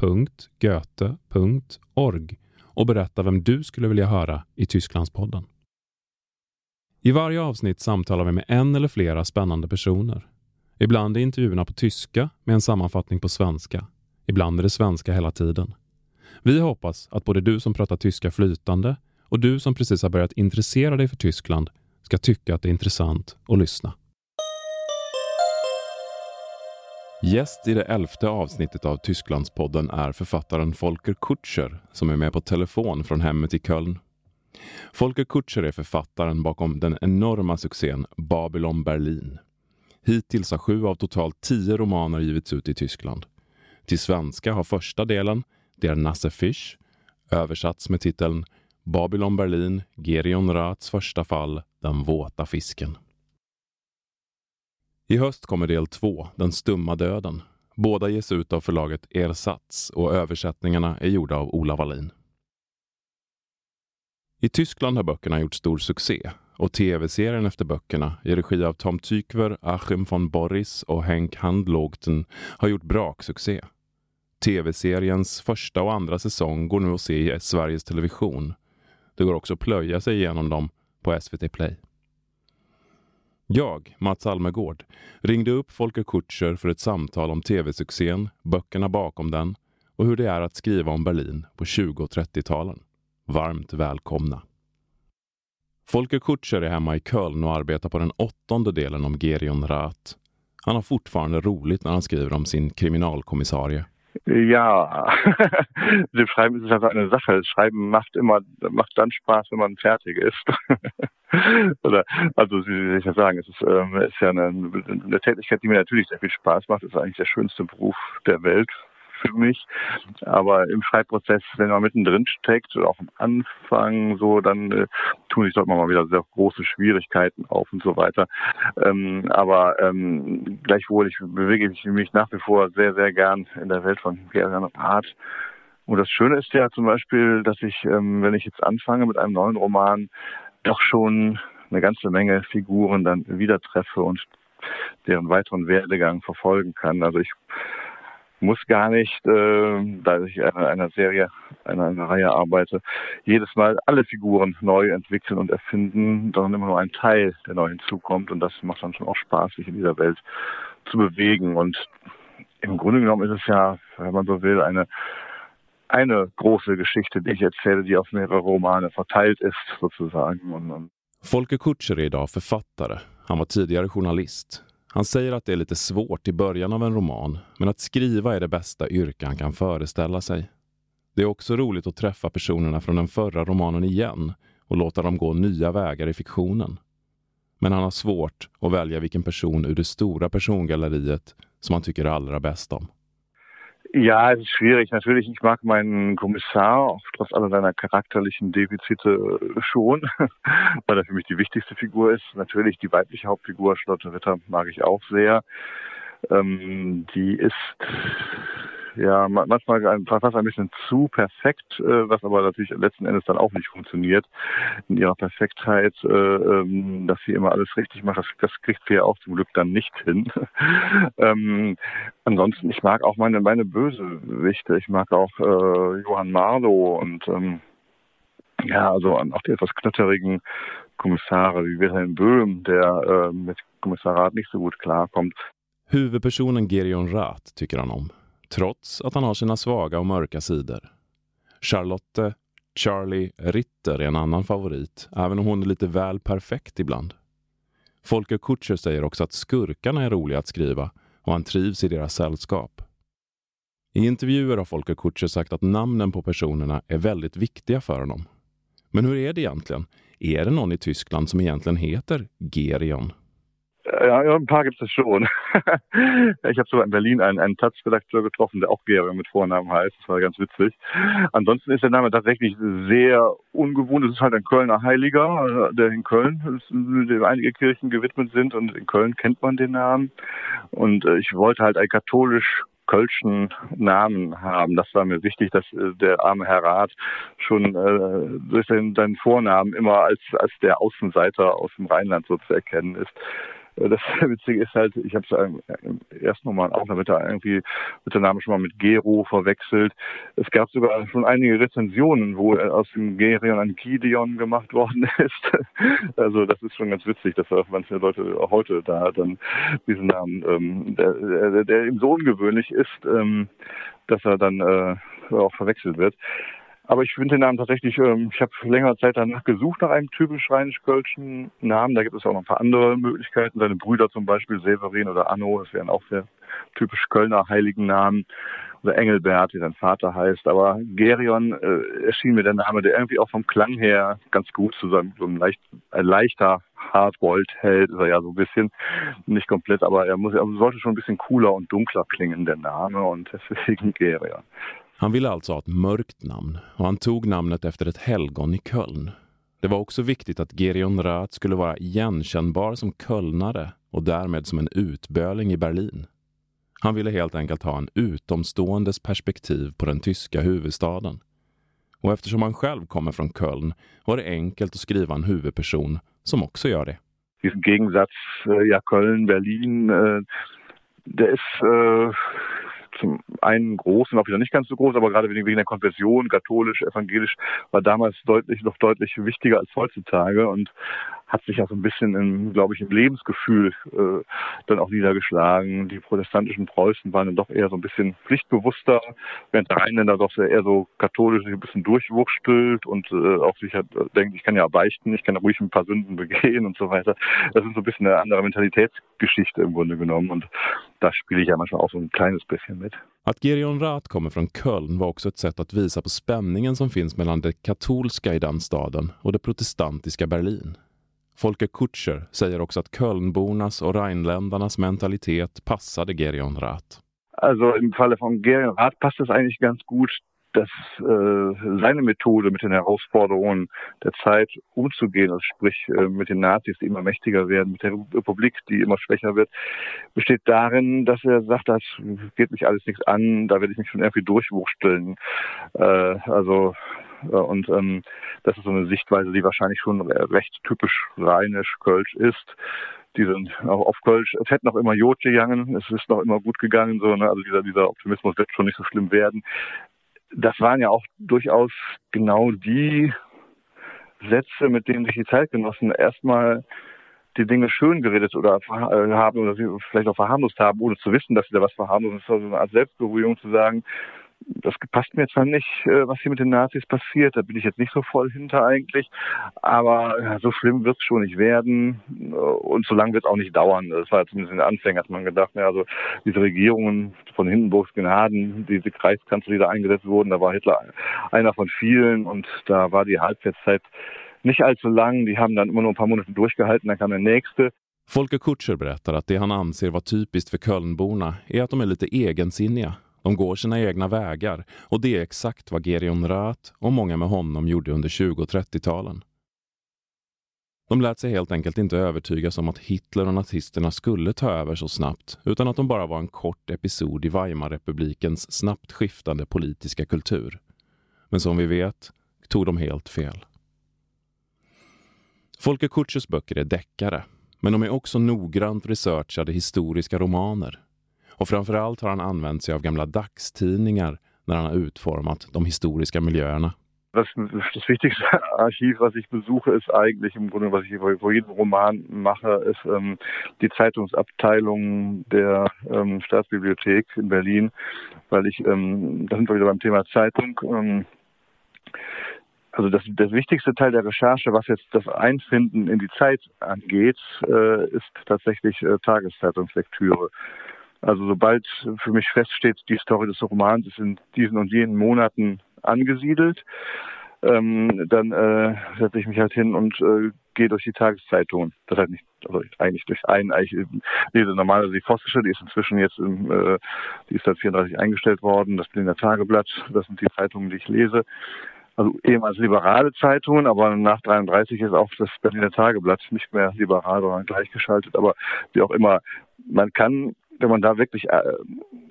www.goethe.org och berätta vem du skulle vilja höra i Tysklandspodden. I varje avsnitt samtalar vi med en eller flera spännande personer. Ibland är intervjuerna på tyska med en sammanfattning på svenska. Ibland är det svenska hela tiden. Vi hoppas att både du som pratar tyska flytande och du som precis har börjat intressera dig för Tyskland ska tycka att det är intressant att lyssna. Gäst i det elfte avsnittet av Tysklandspodden är författaren Volker Kutscher som är med på telefon från hemmet i Köln. Volker Kutscher är författaren bakom den enorma succén Babylon Berlin. Hittills har sju av totalt tio romaner givits ut i Tyskland. Till svenska har första delen, Der Nasse Fisch, översatts med titeln Babylon Berlin, Gerion Raths första fall, Den våta fisken. I höst kommer del två, Den stumma döden. Båda ges ut av förlaget Ersatz och översättningarna är gjorda av Ola Wallin. I Tyskland har böckerna gjort stor succé och tv-serien efter böckerna i regi av Tom Tykwer, Achim von Boris och Henk Handlogten har gjort braksuccé. Tv-seriens första och andra säsong går nu att se i Sveriges Television. Det går också att plöja sig igenom dem på SVT Play. Jag, Mats Almegård, ringde upp Folke Kutscher för ett samtal om tv-succén, böckerna bakom den och hur det är att skriva om Berlin på 20 och 30-talen. Varmt välkomna! Folke Kutscher är hemma i Köln och arbetar på den åttonde delen om Gerion Rath. Han har fortfarande roligt när han skriver om sin kriminalkommissarie. Ja, det Schreiben ist es einfach eine Sache. Schreiben macht immer, macht dann Spaß, wenn man fertig ist. Oder, also, wie soll ich das sagen? Es ist, ähm, ist ja eine, eine Tätigkeit, die mir natürlich sehr viel Spaß macht. Es ist eigentlich der schönste Beruf der Welt für mich. Aber im Schreibprozess, wenn man mittendrin steckt, auch am Anfang so, dann äh, tun sich dort mal wieder sehr große Schwierigkeiten auf und so weiter. Ähm, aber ähm, gleichwohl, ich bewege mich nach wie vor sehr, sehr gern in der Welt von Gerion Art. Und das Schöne ist ja zum Beispiel, dass ich, ähm, wenn ich jetzt anfange mit einem neuen Roman, doch schon eine ganze Menge Figuren dann wieder treffe und deren weiteren Werdegang verfolgen kann. Also ich muss gar nicht, äh, da ich an einer Serie, an einer Reihe arbeite, jedes Mal alle Figuren neu entwickeln und erfinden, sondern immer nur ein Teil, der neu hinzukommt. Und das macht dann schon auch Spaß, sich in dieser Welt zu bewegen. Und im Grunde genommen ist es ja, wenn man so will, eine eine große Geschichte, die ich erzähle, die auf mehrere Romane verteilt ist sozusagen. Und, und Folke Kutscher är idag författare. Han var tidigare journalist. Han säger att det är lite svårt i början av en roman, men att skriva är det bästa yrke han kan föreställa sig. Det är också roligt att träffa personerna från den förra romanen igen och låta dem gå nya vägar i fiktionen. Men han har svårt att välja vilken person ur det stora persongalleriet som han tycker allra bäst om. Ja, es ist schwierig. Natürlich, ich mag meinen Kommissar, auch trotz aller seiner charakterlichen Defizite schon, weil er für mich die wichtigste Figur ist. Natürlich die weibliche Hauptfigur, Charlotte Ritter, mag ich auch sehr. Ähm, die ist ja manchmal fast ein bisschen zu perfekt, äh, was aber natürlich letzten Endes dann auch nicht funktioniert in ihrer Perfektheit, äh, ähm, dass sie immer alles richtig macht. Das, das kriegt sie ja auch zum Glück dann nicht hin. ähm, ansonsten, ich mag auch meine meine Bösewichte. Ich mag auch äh, Johann Marlow und ähm, ja, also auch die etwas knatterigen Kommissare wie Wilhelm Böhm, der äh, mit Kommissarat nicht so gut klarkommt. Huvudpersonen Gerion Rath tycker han om trots att han har sina svaga och mörka sidor. Charlotte Charlie Ritter är en annan favorit, även om hon är lite väl perfekt ibland. Folke Kutscher säger också att skurkarna är roliga att skriva och han trivs i deras sällskap. I intervjuer har Folke Kutscher sagt att namnen på personerna är väldigt viktiga för honom. Men hur är det egentligen? Är det någon i Tyskland som egentligen heter Gerion? Ja, ein paar gibt es schon. ich habe sogar in Berlin einen, einen Taz-Redakteur getroffen, der auch Gerion mit Vornamen heißt. Das war ganz witzig. Ansonsten ist der Name tatsächlich sehr ungewohnt. Es ist halt ein Kölner Heiliger, der in Köln, dem einige Kirchen gewidmet sind und in Köln kennt man den Namen. Und äh, ich wollte halt ein katholisch kölschen Namen haben. Das war mir wichtig, dass äh, der arme Herr Rath schon äh, durch seinen Vornamen immer als, als der Außenseiter aus dem Rheinland so zu erkennen ist. Äh, das Witzige ist halt, ich habe es ersten Roman auch, damit er irgendwie mit der Name schon mal mit Gero verwechselt. Es gab sogar schon einige Rezensionen, wo aus dem Gerion ein Gideon gemacht worden ist. Also das ist schon ganz witzig, dass manche Leute auch heute da dann diesen Namen, ähm, der, der, der ihm so ungewöhnlich ist, ähm, dass er dann äh, auch verwechselt wird. Aber ich finde den Namen tatsächlich, ähm, ich habe längere Zeit danach gesucht nach einem typisch rheinisch-kölschen Namen. Da gibt es auch noch ein paar andere Möglichkeiten. Seine Brüder zum Beispiel, Severin oder Anno, das wären auch sehr typisch Kölner heiligen Namen. Oder Engelbert, wie sein Vater heißt. Aber Gerion äh, erschien mir der Name, der irgendwie auch vom Klang her ganz gut zusammen, so ein, leicht, ein leichter Hardboiled-Held ist er ja so ein bisschen, nicht komplett, aber er muss, er sollte schon ein bisschen cooler und dunkler klingen, der Name, und deswegen Gerion. Han ville alltså ha ett mörkt namn och han tog namnet efter ett helgon i Köln. Det var också viktigt att Gerion Rath skulle vara igenkännbar som kölnare och därmed som en utböling i Berlin. Han ville helt enkelt ha en utomståendes perspektiv på den tyska huvudstaden. Och eftersom han själv kommer från Köln var det enkelt att skriva en huvudperson som också gör det. Diesen Gegensatz, äh, ja, Köln, Berlin, äh, der ist äh, zum einen groß und auch wieder nicht ganz so groß, aber gerade wegen der Konfession, katholisch, evangelisch, war damals deutlich, noch deutlich wichtiger als heutzutage. Und hat sich ja so ein bisschen, in, glaube ich, im Lebensgefühl äh, dann auch niedergeschlagen. Die protestantischen Preußen waren dann doch eher so ein bisschen pflichtbewusster, während der Rheinländer doch eher so katholisch sich ein bisschen durchwurstelt und äh, auch sich hat, denkt, ich kann ja beichten, ich kann ja ruhig ein paar Sünden begehen und so weiter. Das ist so ein bisschen eine andere Mentalitätsgeschichte im Grunde genommen und da spiele ich ja manchmal auch so ein kleines bisschen mit. Att Gerion Rath kommer från Köln var också ett sätt att visa på spänningen som finns mellan det katolska i den staden och det protestantiska Berlin. Folke Kutscher säger också att Kölnbornas och rheinländarnas mentalitet passade Gerion Rath. Also im Falle von Gerion Rath passt das eigentlich ganz gut, dass äh, seine Methode mit den Herausforderungen der Zeit umzugehen, also sprich äh, mit den Nazis, die immer mächtiger werden, mit der Republik, die immer schwächer wird, besteht darin, dass er sagt, das geht mich alles nichts an, da werde ich mich schon irgendwie durchwursteln. Äh, also und ähm, das ist so eine Sichtweise, die wahrscheinlich schon recht typisch rheinisch-kölsch ist. Die sind auch auf Kölsch, es hätte noch immer Jod gegangen, es ist noch immer gut gegangen, so, ne? also dieser, dieser Optimismus wird schon nicht so schlimm werden. Das waren ja auch durchaus genau die Sätze, mit denen sich die Zeitgenossen erstmal die Dinge schön geredet oder äh, haben oder sie vielleicht auch verharmlost haben, ohne zu wissen, dass sie da was verharmlosen. Das ist also eine Art Selbstberuhigung zu sagen, das passt mir zwar nicht, äh, was hier mit den Nazis passiert, da bin ich jetzt nicht so voll hinter eigentlich, aber so schlimm wird es schon nicht werden äh, und so lange wird es auch nicht dauern. Das war zumindest in den Anfängen, hat man gedacht, ja, also diese Regierungen von Hindenburgs Gnaden, diese Kreiskanzler, die da eingesetzt wurden, da war Hitler einer von vielen und da war die Halbwertszeit nicht allzu lang. Die haben dann immer nur ein paar Monate durchgehalten, dann kam der nächste. Folke Kutscher berättar att det han anser vara typiskt för Kölnborna är att de är lite egensinniga De går sina egna vägar och det är exakt vad Gerion Rath och många med honom gjorde under 20 och 30-talen. De lät sig helt enkelt inte övertygas om att Hitler och nazisterna skulle ta över så snabbt utan att de bara var en kort episod i Weimarrepublikens snabbt skiftande politiska kultur. Men som vi vet tog de helt fel. Folke Kutschers böcker är deckare, men de är också noggrant researchade historiska romaner och framförallt har han använt sig av gamla dagstidningar när han har utformat de historiska miljöerna. Das, das wichtigste Archiv, was ich besuche, ist eigentlich im Grunde, was ich vor jedem Roman mache, ist ähm, die Zeitungsabteilung der ähm, Staatsbibliothek in Berlin, weil ich, ähm, da sind wir wieder beim Thema Zeitung, ähm, also das, das wichtigste Teil der Recherche, was jetzt das Einfinden in die Zeit angeht, äh, ist tatsächlich äh, Tageszeitungslektüre. Also sobald für mich feststeht, die Story des Romans ist in diesen und jenen Monaten angesiedelt, ähm, dann äh, setze ich mich halt hin und äh, gehe durch die Tageszeitungen. Das heißt nicht, also eigentlich durch einen, eigentlich lese normalerweise die Vossische, die ist inzwischen jetzt, im, äh, die ist seit 34 eingestellt worden, das Berliner Tageblatt, das sind die Zeitungen, die ich lese. Also ehemals liberale Zeitungen, aber nach 33 ist auch das Berliner Tageblatt nicht mehr liberal, sondern gleichgeschaltet. Aber wie auch immer, man kann, wenn man da wirklich äh,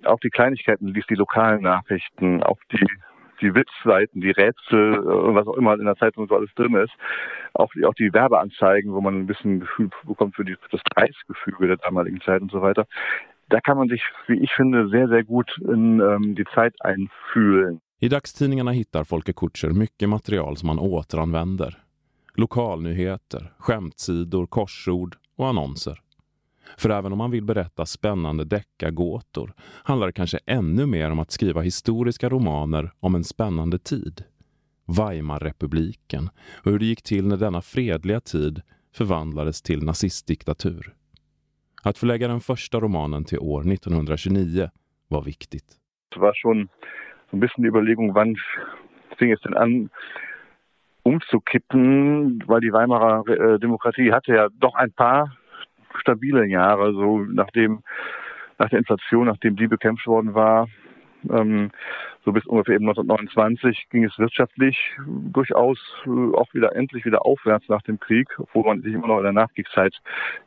auch die Kleinigkeiten liest, die lokalen Nachrichten, auch die die Witzseiten, die Rätsel, äh, was auch immer in der Zeitung so alles drin ist, auch die, auch die Werbeanzeigen, wo man ein bisschen Gefühl bekommt für, die, das Preisgefüge der damaligen Zeit und so weiter. Da kann man sich, wie ich finde, sehr, sehr gut in ähm, die Zeit einfühlen. I dagstidningarna hittar Folke Kutscher mycket material som han återanvänder. Lokalnyheter, skämtsidor, korsord och annonser. För även om man vill berätta spännande deckargåtor handlar det kanske ännu mer om att skriva historiska romaner om en spännande tid. Weimarrepubliken och hur det gick till när denna fredliga tid förvandlades till nazistdiktatur. Att förlägga den första romanen till år 1929 var viktigt. Det var schon so ein bisschen die Überlegung, wann fing es denn an, umzukippen, weil die Weimarer äh, Demokratie hatte ja doch ein paar stabile Jahre, so nachdem nach der Inflation, nachdem die bekämpft worden war, ähm, so bis ungefähr eben 1929 ging es wirtschaftlich durchaus äh, auch wieder endlich wieder aufwärts nach dem Krieg, obwohl man sich immer noch in der Nachkriegszeit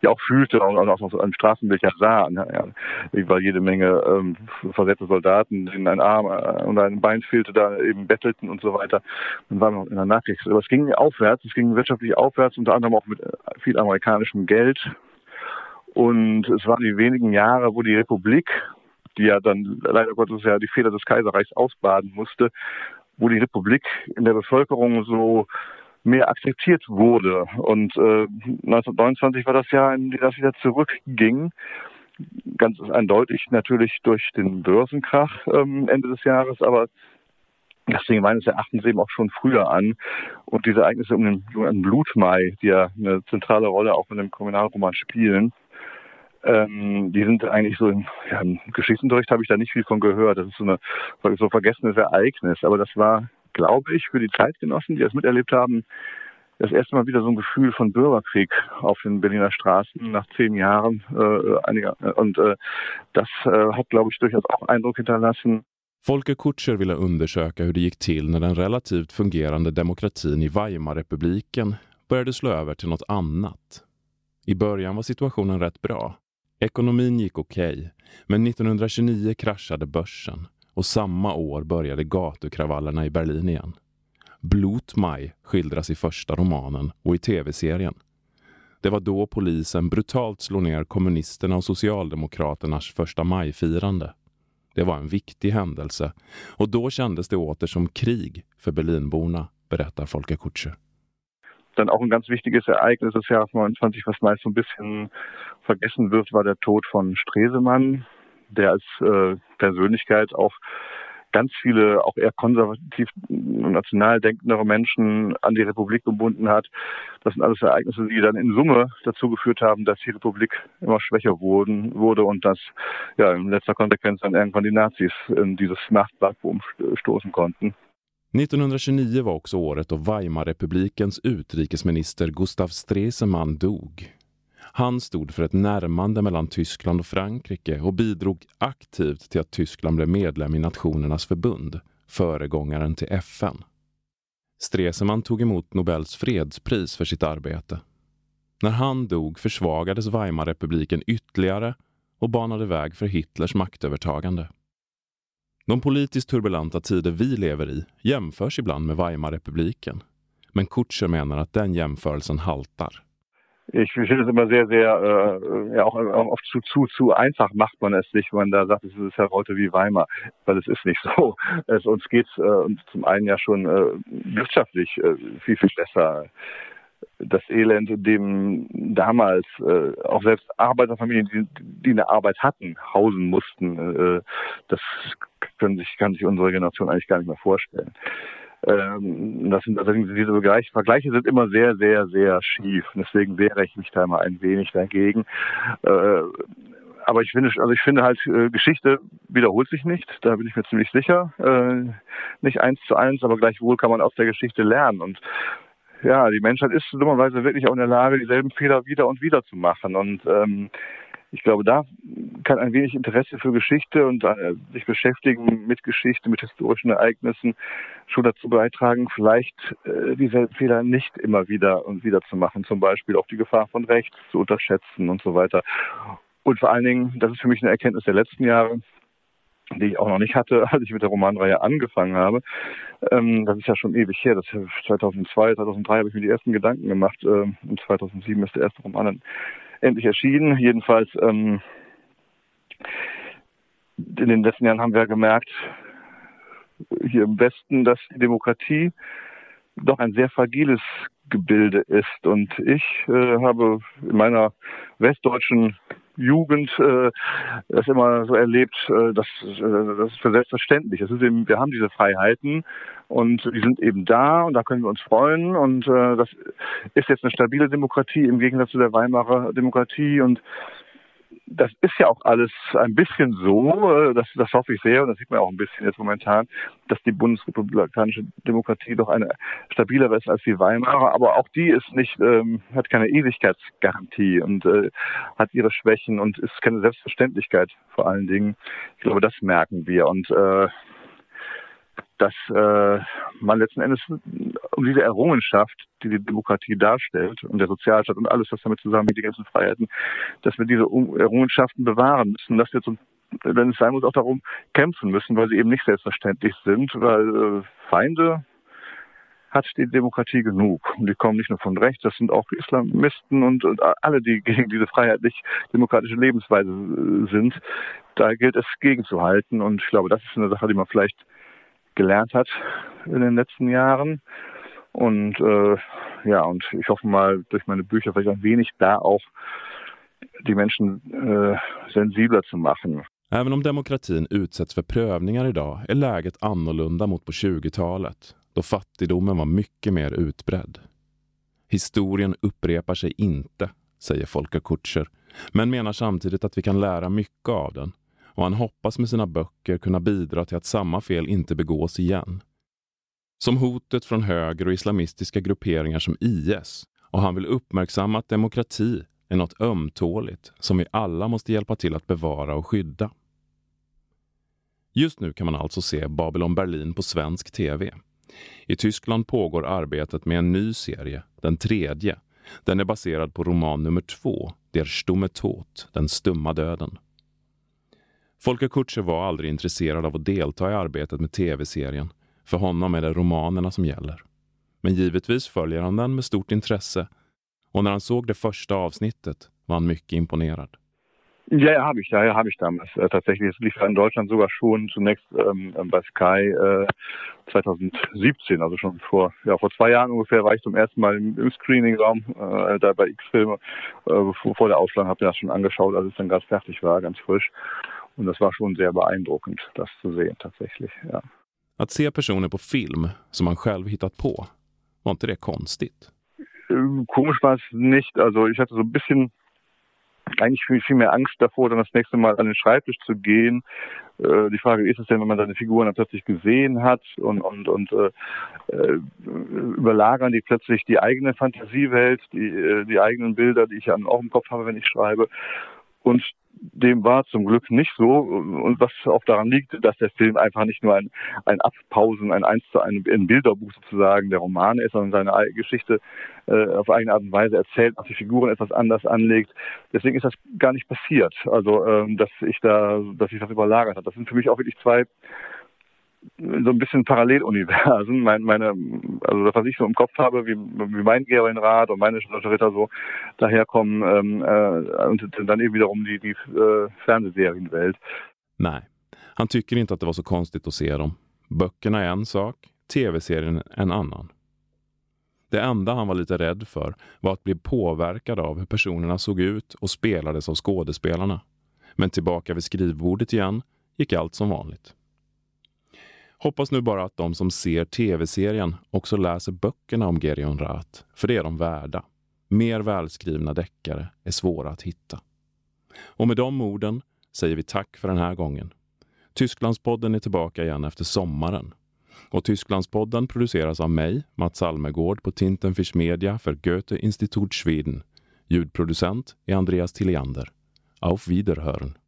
ja auch fühlte und auch noch so ein Straßenbild ja sah. Ne? Ja, weil jede Menge ähm, versetzte Soldaten, denen ein Arm äh, und ein Bein fehlte, da eben bettelten und so weiter. Dann waren wir noch in der Nachkriegszeit. Aber es ging aufwärts, es ging wirtschaftlich aufwärts, unter anderem auch mit äh, viel amerikanischem Geld. Und es waren die wenigen Jahre, wo die Republik, die ja dann leider Gottes ja die Fehler des Kaiserreichs ausbaden musste, wo die Republik in der Bevölkerung so mehr akzeptiert wurde. Und äh, 1929 war das Jahr, in dem das wieder zurückging. Ganz eindeutig natürlich durch den Börsenkrach ähm, Ende des Jahres, aber das fing meines Erachtens eben auch schon früher an. Und diese Ereignisse um den, um den Blutmai, die ja eine zentrale Rolle auch in dem Kriminalroman spielen, ähm, die sind eigentlich so im, ja, im Geschichtsunterricht habe ich da nicht viel von gehört. Das ist so, eine, so ein vergessenes Ereignis. Aber das war, glaube ich, für die Zeitgenossen, die das miterlebt haben, das erste Mal wieder so ein Gefühl von Bürgerkrieg auf den Berliner Straßen nach zehn Jahren. Äh, einiger, und äh, das äh, hat, glaube ich, durchaus auch Eindruck hinterlassen. Folke Kutscher ville undersöka hur det gick till när den relativt fungerande demokratin i Weimarrepubliken började slå över till något annat. I början var situationen rätt bra. Ekonomin gick okej, okay, men 1929 kraschade börsen och samma år började gatukravallerna i Berlin igen. Blutmaj skildras i första romanen och i tv-serien. Det var då polisen brutalt slog ner kommunisterna och socialdemokraternas första majfirande. Det var en viktig händelse och då kändes det åter som krig för Berlinborna, berättar Folke Kutscher. Dann auch ein ganz wichtiges Ereignis des Jahres 29, was meist so ein bisschen vergessen wird, war der Tod von Stresemann, der als äh, Persönlichkeit auch ganz viele auch eher konservativ national denkendere Menschen an die Republik gebunden hat. Das sind alles Ereignisse, die dann in Summe dazu geführt haben, dass die Republik immer schwächer wurden, wurde und dass ja in letzter Konsequenz dann irgendwann die Nazis in dieses Machtvakuum stoßen konnten. 1929 var också året då Weimarrepublikens utrikesminister Gustav Stresemann dog. Han stod för ett närmande mellan Tyskland och Frankrike och bidrog aktivt till att Tyskland blev medlem i Nationernas förbund, föregångaren till FN. Stresemann tog emot Nobels fredspris för sitt arbete. När han dog försvagades Weimarrepubliken ytterligare och banade väg för Hitlers maktövertagande. De politiskt turbulenta tider vi lever i jämförs ibland med Weimarrepubliken. Men Kutscher menar att den jämförelsen haltar. Ich finde es immer sehr, sehr, äh, ja auch, oft zu, zu, zu einfach macht man es sich, wenn man da sagt, es ist ja heute wie Weimar, weil es ist nicht so. Es, uns geht äh, zum einen ja schon äh, wirtschaftlich äh, viel, viel besser. Das Elend, in dem damals äh, auch selbst Arbeiterfamilien, die, die eine Arbeit hatten, hausen mussten, äh, das können sich, kann sich unsere Generation eigentlich gar nicht mehr vorstellen. Ähm, das sind, also diese Vergleiche, Vergleiche sind immer sehr, sehr, sehr schief. Und deswegen wehre ich mich da mal ein wenig dagegen. Äh, aber ich finde, also ich finde halt, äh, Geschichte wiederholt sich nicht. Da bin ich mir ziemlich sicher. Äh, nicht eins zu eins, aber gleichwohl kann man aus der Geschichte lernen. Und ja, die Menschheit ist dummerweise wirklich auch in der Lage, dieselben Fehler wieder und wieder zu machen. Und ähm, ich glaube, da kann ein wenig Interesse für Geschichte und äh, sich beschäftigen mit Geschichte, mit historischen Ereignissen schon dazu beitragen, vielleicht äh, diese Fehler nicht immer wieder und wieder zu machen. Zum Beispiel auch die Gefahr von rechts zu unterschätzen und so weiter. Und vor allen Dingen, das ist für mich eine Erkenntnis der letzten Jahre, die ich auch noch nicht hatte, als ich mit der Romanreihe angefangen habe. Ähm, das ist ja schon ewig her. Das 2002, 2003 habe ich mir die ersten Gedanken gemacht. Ähm, und 2007 ist der erste Roman endlich erschienen. Jedenfalls ähm, in den letzten Jahren haben wir gemerkt, hier im Westen, dass die Demokratie doch ein sehr fragiles Gebilde ist. Und ich äh, habe in meiner westdeutschen Jugend äh, das immer so erlebt, äh, dass äh, das ist für selbstverständlich. Das ist eben, wir haben diese Freiheiten und die sind eben da und da können wir uns freuen und äh, das ist jetzt eine stabile Demokratie im Gegensatz zu der Weimarer Demokratie und das ist ja auch alles ein bisschen so, äh, das, das hoffe ich sehr und das sieht man auch ein bisschen jetzt momentan, dass die bundesrepublikanische Demokratie doch eine stabilere ist als die Weimarer, aber auch die ist nicht, ähm, hat keine Ewigkeitsgarantie und äh, hat ihre Schwächen und ist keine Selbstverständlichkeit vor allen Dingen. Ich glaube, das merken wir und äh, dass äh, man letzten Endes um diese Errungenschaft, die die Demokratie darstellt und der Sozialstaat und alles, was damit zusammenhängt, die ganzen Freiheiten, dass wir diese Errungenschaften bewahren müssen, dass wir zum wenn es sein muss, auch darum kämpfen müssen, weil sie eben nicht selbstverständlich sind, weil äh, Feinde hat die Demokratie genug. Und die kommen nicht nur von rechts, das sind auch Islamisten und, und alle, die gegen diese freiheitlich-demokratische Lebensweise äh, sind. Da gilt es gegenzuhalten. Und ich glaube, das ist eine Sache, die man vielleicht gelernt hat in den letzten Jahren. Und äh, ja, und ich hoffe mal durch meine Bücher vielleicht ein wenig da auch die Menschen äh, sensibler zu machen. Även om demokratin utsätts för prövningar idag är läget annorlunda mot på 20-talet, då fattigdomen var mycket mer utbredd. Historien upprepar sig inte, säger Folke Kutscher, men menar samtidigt att vi kan lära mycket av den och han hoppas med sina böcker kunna bidra till att samma fel inte begås igen. Som hotet från höger och islamistiska grupperingar som IS och han vill uppmärksamma att demokrati är något ömtåligt som vi alla måste hjälpa till att bevara och skydda. Just nu kan man alltså se Babylon Berlin på svensk tv. I Tyskland pågår arbetet med en ny serie, den tredje. Den är baserad på roman nummer två, Der Stumme Tod, Den stumma döden. Folke Kutscher var aldrig intresserad av att delta i arbetet med tv-serien. För honom är det romanerna som gäller. Men givetvis följer han den med stort intresse och när han såg det första avsnittet var han mycket imponerad. Ja, habe ich, ja, ja habe ich damals. Äh, tatsächlich, es lief in Deutschland sogar schon zunächst ähm, bei Sky äh, 2017, also schon vor, ja, vor zwei Jahren ungefähr war ich zum ersten Mal im, im Screening-Raum, äh, da bei X-Filme, äh, vor der Ausstrahlung habe ich das schon angeschaut, als es dann ganz fertig war, ganz frisch. Und das war schon sehr beeindruckend, das zu sehen tatsächlich. Ja. Att se personer på film som man själv hittat på, var inte det konstigt? Ähm, komisch war es nicht. Also ich hatte so ein bisschen eigentlich viel, mehr Angst davor, dann das nächste Mal an den Schreibtisch zu gehen. Äh, die Frage ist es denn, wenn man seine Figuren dann plötzlich gesehen hat und, und, und äh, äh überlagern die plötzlich die eigene Fantasiewelt, die, äh, die eigenen Bilder, die ich auch im Kopf habe, wenn ich schreibe. Und dem war zum Glück nicht so. Und was auch daran liegt, dass der Film einfach nicht nur ein, ein Abpausen, ein eins zu einem ein Bilderbuch sozusagen der Roman ist, sondern seine Geschichte äh, auf eigene Art und Weise erzählt, dass die Figuren etwas anders anlegt. Deswegen ist das gar nicht passiert. Also, ähm, dass ich da, dass ich das überlagert habe. Das sind für mich auch wirklich zwei so ein bisschen Paralleluniversen. Mein, meine, also das, was ich so im Kopf habe, wie, wie mein Gerinnenrat und meine Ritter so daherkommen ähm, äh, und dann eben wiederum die, die äh, Fernsehserienwelt. Nej, han tycker inte att det var så konstigt att se dem. Böckerna är en sak, tv-serien en annan. Det enda han var lite rädd för var att bli påverkad av hur personerna såg ut och spelades av skådespelarna. Men tillbaka vid skrivbordet igen gick allt som vanligt. Hoppas nu bara att de som ser tv-serien också läser böckerna om Gerion Rath, för det är de värda. Mer välskrivna deckare är svåra att hitta. Och med de orden säger vi tack för den här gången. Tysklandspodden är tillbaka igen efter sommaren. Och Tysklandspodden produceras av mig, Mats Almegård på Tintenfisch Media för Goethe Institut Schweden. Ljudproducent är Andreas Tilliander. Auf Wiederhören.